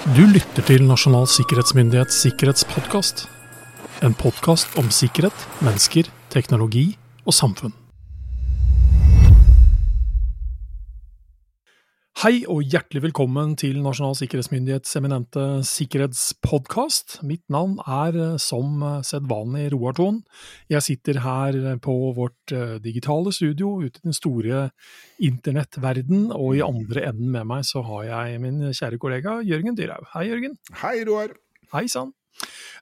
Du lytter til Nasjonal sikkerhetsmyndighets sikkerhetspodkast. En podkast om sikkerhet, mennesker, teknologi og samfunn. Hei og hjertelig velkommen til Nasjonal sikkerhetsmyndighets eminente sikkerhetspodkast. Mitt navn er eh, som sedvanlig Roar Thon. Jeg sitter her på vårt eh, digitale studio ute i den store internettverden, og i andre enden med meg så har jeg min kjære kollega Jørgen Dyrhaug. Hei, Jørgen. Hei, Roar. Hei sann.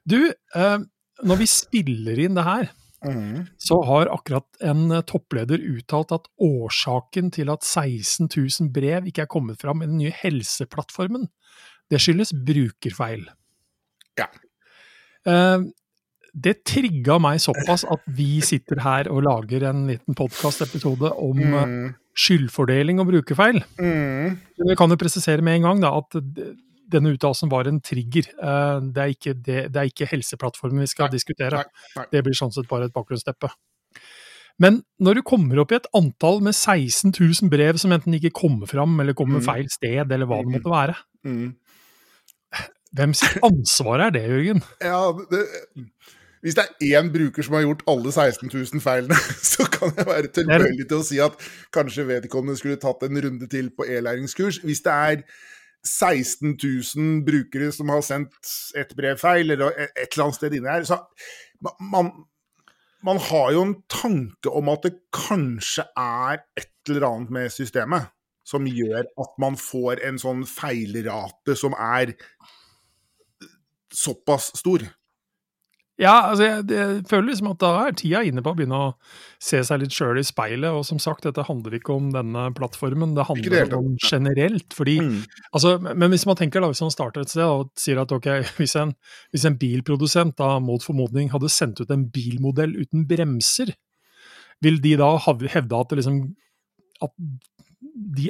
Du, eh, når vi spiller inn det her, Mm. så har akkurat en eh, toppleder uttalt at årsaken til at 16 000 brev ikke er kommet fram i den nye helseplattformen, det skyldes brukerfeil. Ja. Eh, det trigga meg såpass at vi sitter her og lager en liten podkastepisode om Mm. skyldfordeling og brukerfeil. Mm. Vi kan jo presisere med en gang da, at denne uttalelsen var en trigger. Eh, Det er ikke, det, det er ikke helseplattformen vi skal Nei, diskutere. nei, nei. Det blir sånn sett bare et bakgrunnsteppe. Men når du kommer opp i et antall med 16 000 brev som enten ikke kommer fram, eller kommer Mm. feil sted, eller hva det Mm. måtte være, Mm. hvem sitt ansvar er det, Jørgen? Ja, det, hvis det er én bruker som har gjort alle 16 000 feilene, så kan jeg være tilbøyelig til å si at kanskje vedkommende skulle tatt en runde til på e-læringskurs. Hvis det er 16 000 brukere som har sendt et brev feil, eller et eller annet sted inni her, så man, man har jo en tanke om at det kanskje er et eller annet med systemet som gjør at man får en sånn feilrate som er såpass stor. Ja, altså, jeg, jeg føler liksom at da er tida inne på å begynne å se seg litt sjøl i speilet. Og som sagt, dette handler ikke om denne plattformen, det handler det om generelt. fordi Mm. Altså, men hvis man tenker da, hvis man starter et sted og sier at ok, hvis en, hvis en bilprodusent da mot formodning hadde sendt ut en bilmodell uten bremser, vil de da hevde at det liksom at de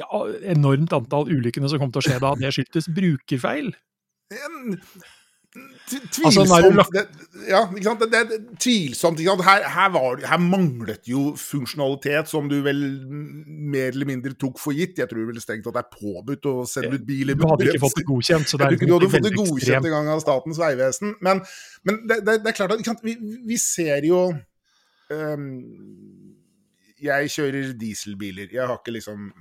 enormt antall ulykkene som kom til å skje da, det skyldtes brukerfeil? En- t- Altså, det Tvilsomt. ja, ikke sant? Det, det, tvilsomt. Ikke sant? Her, her, var, her manglet jo funksjonalitet som du vel mer eller mindre tok for gitt. Jeg tror vel strengt at det er påbudt å sende ut biler Du hadde ikke fått det godkjent, så det er du hadde fått det godkjent en gang av Statens vegvesen. Men, men det, er klart at vi, vi ser jo um, Jeg kjører dieselbiler. Jeg har ikke liksom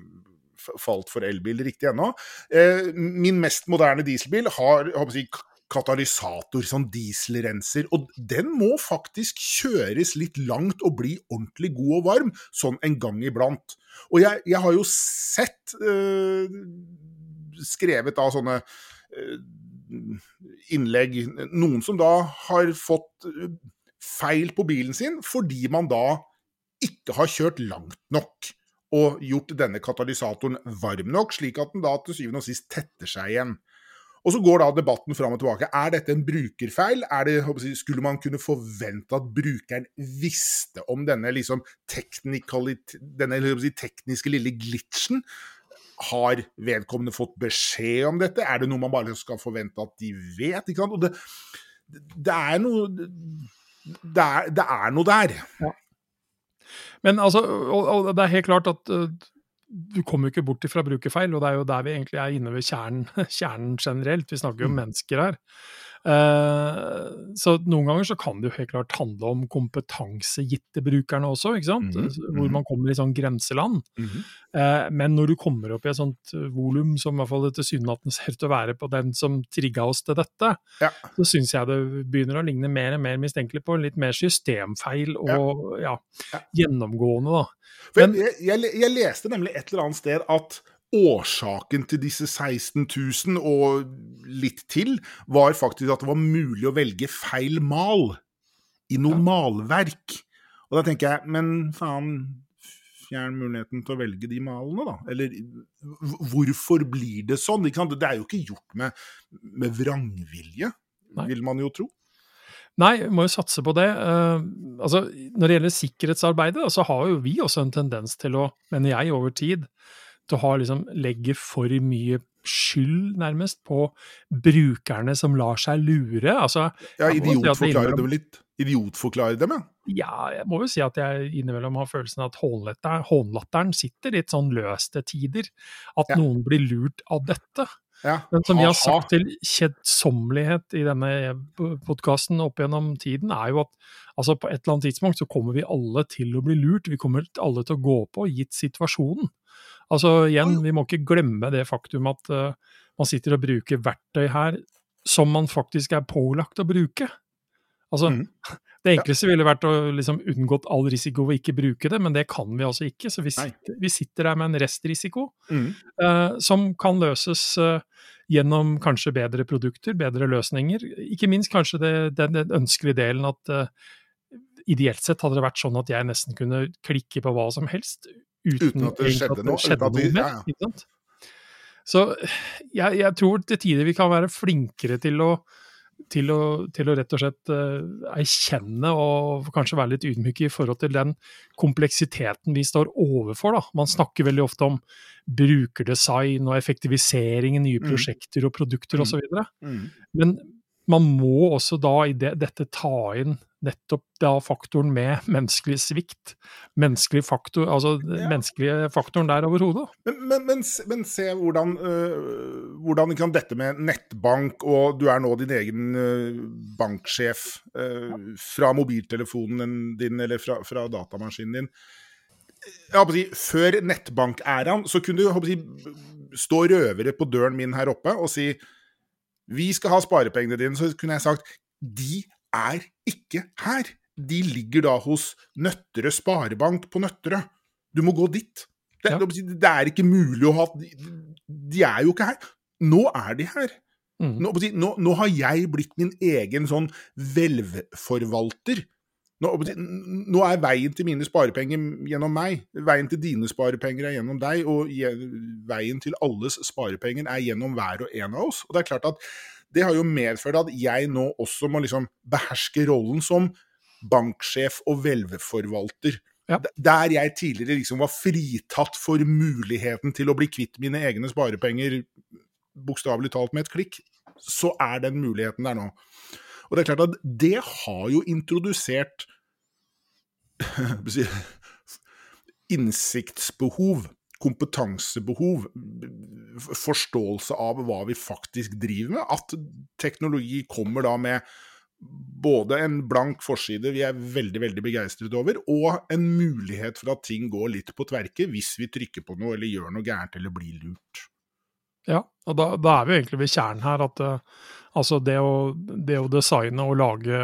falt for elbil riktig ennå. Eh, min mest moderne dieselbil har jeg katalysator, sånn dieselrenser. Og den må faktisk kjøres litt langt og bli ordentlig god og varm, sånn en gang iblant. Og jeg, jeg har jo sett øh, skrevet av sånne øh, innlegg, noen som da har fått eh, feil på bilen sin fordi man da ikke har kjørt langt nok og gjort denne katalysatoren varm nok, slik at den da til syvende og sist tetter seg igjen. Og så går da debatten fram og tilbake. Er dette en brukerfeil? Er det, skulle man kunne forvente at brukeren visste om denne, liksom, denne si, tekniske lille glitchen? Har vedkommende fått beskjed om dette? Er det noe man bare skal forvente at de vet? Det, det er noe det er, det er noe der. Men altså, og, og det er helt klart at du kommer jo ikke bort ifra brukerfeil, og det er jo der vi egentlig er inne ved kjernen, kjernen generelt. Vi snakker jo om Mm. mennesker her. Eh, så noen ganger så kan det jo helt klart handle om kompetanse gitt til brukerne også, ikke sant? Mhm, Hvor mhm. man kommer i sånn grenseland. Eh, Men når du kommer opp i et sånt eh, volum som i hvert fall tilsynelatende ser ut til å være på den som trigga oss til dette, Ja. så syns jeg det begynner å ligne mer og mer mistenkelig på litt mer systemfeil og ja, Ja. gjennomgående, da. Men- jeg, jeg, jeg leste nemlig et eller annet sted at årsaken til disse 16 000 og litt til, var faktisk at det var mulig å velge feil mal i noe malverk. Og da tenker jeg, men faen, fjern muligheten til å velge de malene, da. Eller hvorfor blir det sånn? Det er jo ikke gjort med, med vrangvilje, Nei. vil man jo tro. Nei, vi må jo satse på det. Uh, altså, når det gjelder sikkerhetsarbeidet, så har jo vi også en tendens til å, mener jeg, over tid, til å liksom, legge for mye skyld, nærmest, på brukerne som lar seg lure. Altså, Ja, idiotforklare si dem litt. Idiotforklare dem, ja. Ja, jeg må jo si at jeg innimellom har følelsen at hånlatteren sitter litt sånn løst til tider. At Ja. noen blir lurt av dette. Ja. Men som vi har sagt til kjedsommelighet i denne podkasten opp gjennom tiden, er jo at altså på et eller annet tidspunkt så kommer vi alle til å bli lurt. Vi kommer alle til å gå på, gitt situasjonen. Altså igjen, vi må ikke glemme det faktum at uh, man sitter og bruker verktøy her som man faktisk er pålagt å bruke. Altså, Mhm. Det enkleste ville vært å liksom unngått all risiko ved ikke bruke det, men det kan vi altså ikke. Så vi sitter, vi sitter der med en restrisiko Mm. uh, som kan løses uh, gjennom kanskje bedre produkter, bedre løsninger. Ikke minst kanskje det, den, den ønskelige delen at uh, ideelt sett hadde det vært sånn at jeg nesten kunne klikke på hva som helst uten, Uten at det egentlig skjedde noe, uten at vi- ja, ja. Så jeg, jeg tror til tider vi kan være flinkere til å til å, til å rett og slett eh, erkjenne og kanskje være litt ydmyke i forhold til den kompleksiteten vi står overfor. Da. Man snakker veldig ofte om brukerdesign og effektivisering i nye Mm. prosjekter og produkter Mm. osv. Mm. Men man må også da i det, dette ta inn nettopp da faktoren med menneskelig svikt. Menneskelig faktor, altså Ja. menneskelige faktoren der overhodet. Men, men, men, se- men se hvordan, øh, hvordan kan dette med nettbank, og du er nå din egen øh, banksjef øh, fra mobiltelefonen din eller fra, fra datamaskinen din. Si, Før nettbankæraen så kunne du si, stå røvere på døren min her oppe og si vi skal ha sparepengene dine. Så kunne jeg sagt de er ikke her. De ligger da hos Nøtterøe Sparebank på Nøtterøy. Du må gå dit. Det, Ja. det er ikke mulig å ha de, de er jo ikke her. Nå er de her. Mm. Nå, nå, nå har jeg blitt min egen sånn hvelvforvalter. Nå, nå er veien til mine sparepenger gjennom meg. Veien til dine sparepenger er gjennom deg, og veien til alles sparepenger er gjennom hver og en av oss. Og det er klart at det har jo medført at jeg nå også må liksom beherske rollen som banksjef og hvelveforvalter. Ja. Der jeg tidligere liksom var fritatt for muligheten til å bli kvitt mine egne sparepenger, bokstavelig talt med et klikk, så er den muligheten der nå. Og det er klart at det har jo introdusert innsiktsbehov, kompetansebehov, forståelse av hva vi faktisk driver med. At teknologi kommer da med både en blank forside vi er veldig veldig begeistret over, og en mulighet for at ting går litt på tverke hvis vi trykker på noe eller gjør noe gærent eller blir lurt. Ja, og da, da er vi egentlig ved kjernen her at eh, altså det å, det å designe og lage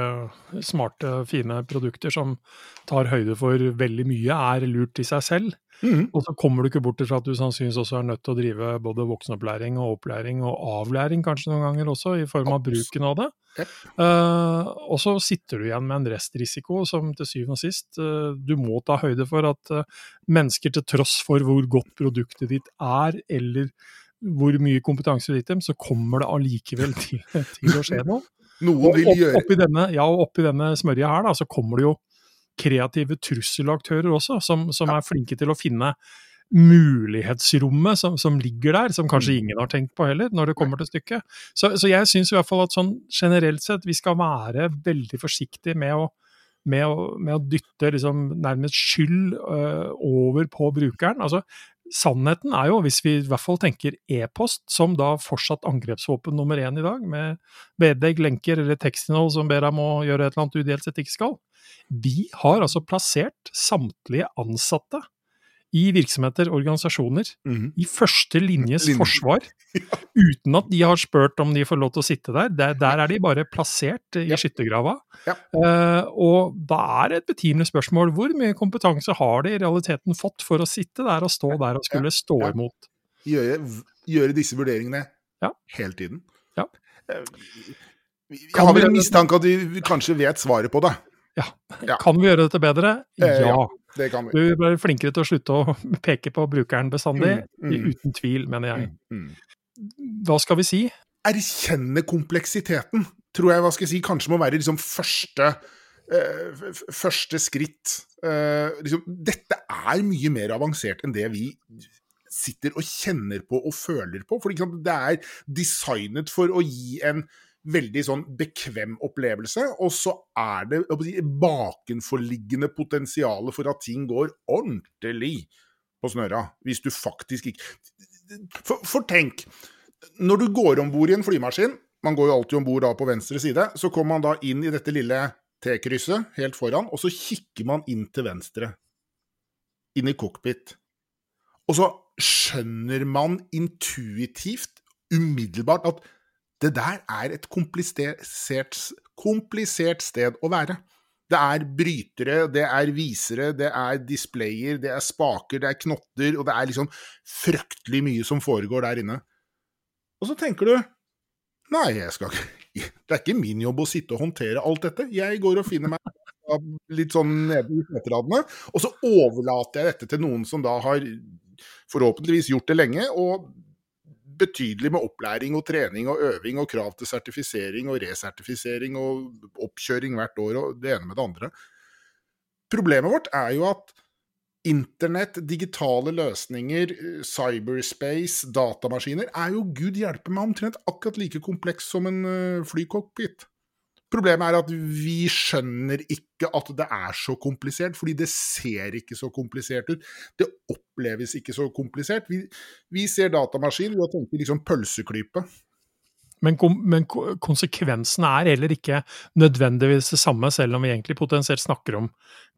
smarte, fine produkter som tar høyde for veldig mye, er lurt i seg selv. Mm. Og så kommer du ikke bort fra at du sannsynligvis også er nødt til å drive både voksenopplæring og opplæring og avlæring kanskje noen ganger også, i form av bruken av det. Eh, og så sitter du igjen med en restrisiko som til syvende og sist uh, du må ta høyde for at uh, mennesker til tross for hvor godt produktet ditt er, eller hvor mye kompetanse du gitt dem, så kommer det allikevel til, til å skje noe. Noen vil opp, gjøre oppi denne, ja, og oppi denne smørja her, da, så kommer det jo kreative trusselaktører også, som, som er flinke til å finne mulighetsrommet som, som ligger der, som kanskje ingen har tenkt på heller, når det kommer til stykket. Så, så jeg syns i hvert fall at sånn generelt sett, vi skal være veldig forsiktige med å, med å, med å dytte liksom nærmest skyld uh, over på brukeren. Altså, Sannheten er jo, hvis vi i hvert fall tenker e-post, som da fortsatt angrepsvåpen nummer én i dag, med vedlegg, lenker eller tekstinnhold som ber deg om å gjøre et eller annet du ideelt sett ikke skal. Vi har altså plassert samtlige ansatte i virksomheter, organisasjoner, Mhm. i første linjes Linje. forsvar, uten at de har spurt om de får lov til å sitte der. Der, der er de bare plassert i Ja. skyttergrava. Ja. Uh, og da er det et betimelig spørsmål hvor mye kompetanse har de i realiteten fått for å sitte der og stå der og skulle stå Ja. imot. gjøre, gjøre disse vurderingene Ja. hele tiden. Ja. Eh, Jeg har vel en mistanke at de kanskje vet svaret på det. Ja. Kan vi gjøre dette bedre? Eh, ja. ja. Det kan vi. Du blir flinkere til å slutte å peke på brukeren bestandig. Mm, mm. Uten tvil, mener jeg. Mm. Hva skal vi si? Erkjenne kompleksiteten, tror jeg hva skal jeg si, kanskje må være liksom første eh, første skritt. Eh, liksom, dette er mye mer avansert enn det vi sitter og kjenner på og føler på. For sant, det er designet for å gi en veldig sånn bekvem opplevelse, og så er det si, bakenforliggende potensialet for at ting går ordentlig på snørra. Hvis du faktisk ikke For, for tenk Når du går om bord i en flymaskin, man går jo alltid om bord på venstre side, så kommer man da inn i dette lille T-krysset helt foran, og så kikker man inn til venstre. Inn i cockpit. Og så skjønner man intuitivt, umiddelbart, at det der er et komplisert, komplisert sted å være. Det er brytere, det er visere, det er displayer, det er spaker, det er knotter, og det er liksom fryktelig mye som foregår der inne. Og så tenker du Nei, jeg skal ikke Det er ikke min jobb å sitte og håndtere alt dette. Jeg går og finner meg litt sånn nede i seteradene, og så overlater jeg dette til noen som da har forhåpentligvis gjort det lenge, og betydelig med opplæring og trening og øving og krav til sertifisering og resertifisering og oppkjøring hvert år og det ene med det andre. Problemet vårt er jo at internett, digitale løsninger, cyberspace, datamaskiner er jo gud hjelpe meg omtrent akkurat like kompleks som en eh, flycockpit. Problemet er at vi skjønner ikke at det er så komplisert, fordi det ser ikke så komplisert ut. Det oppleves ikke så komplisert. Vi, vi ser datamaskin og tenker liksom pølseklype. Men, men, konsekvensene er heller ikke nødvendigvis det samme, selv om vi egentlig potensielt snakker om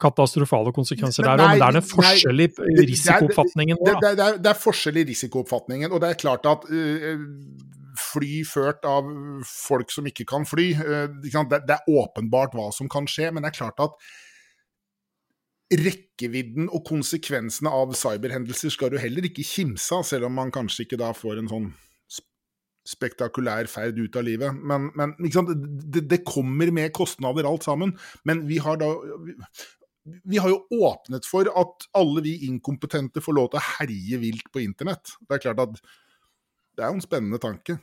katastrofale konsekvenser der òg. Men det er en forskjell i risikooppfatningen. Det, det, det, det, er forskjell i risikooppfatningen, og det er klart at uh, fly ført av folk som ikke kan fly. Eh, det, er åpenbart hva som kan skje, men det er klart at rekkevidden og konsekvensene av cyberhendelser skal du heller ikke kimse av, selv om man kanskje ikke da får en sånn spektakulær ferd ut av livet. Men, men det, det, kommer med kostnader alt sammen. Men vi har da vi har jo åpnet for at alle vi inkompetente får lov til å herje vilt på internett. Det er klart at det er jo en spennende tanke.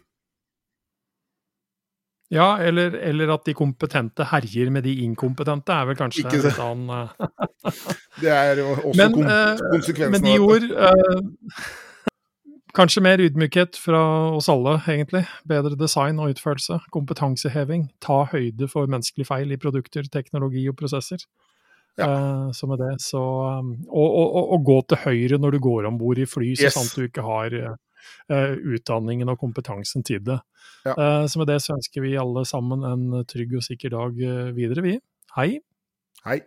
Ja, eller, eller, at de kompetente herjer med de inkompetente, er vel kanskje Ikke litt annen uh... Det er jo også men, uh, konsekvensen Men de ord uh, Kanskje mer ydmykhet fra oss alle, egentlig. Bedre design og utførelse. Kompetanseheving. Ta høyde for menneskelig feil i produkter, teknologi og prosesser. Ja. så med det, så um, og, og, og, og, gå til høyre når du går om bord i fly, så yes. sant du ikke har Eh, utdanningen og kompetansen til det. Ja. Eh, så med det så ønsker vi alle sammen en trygg og sikker dag eh, videre, vi. Hei. Hei.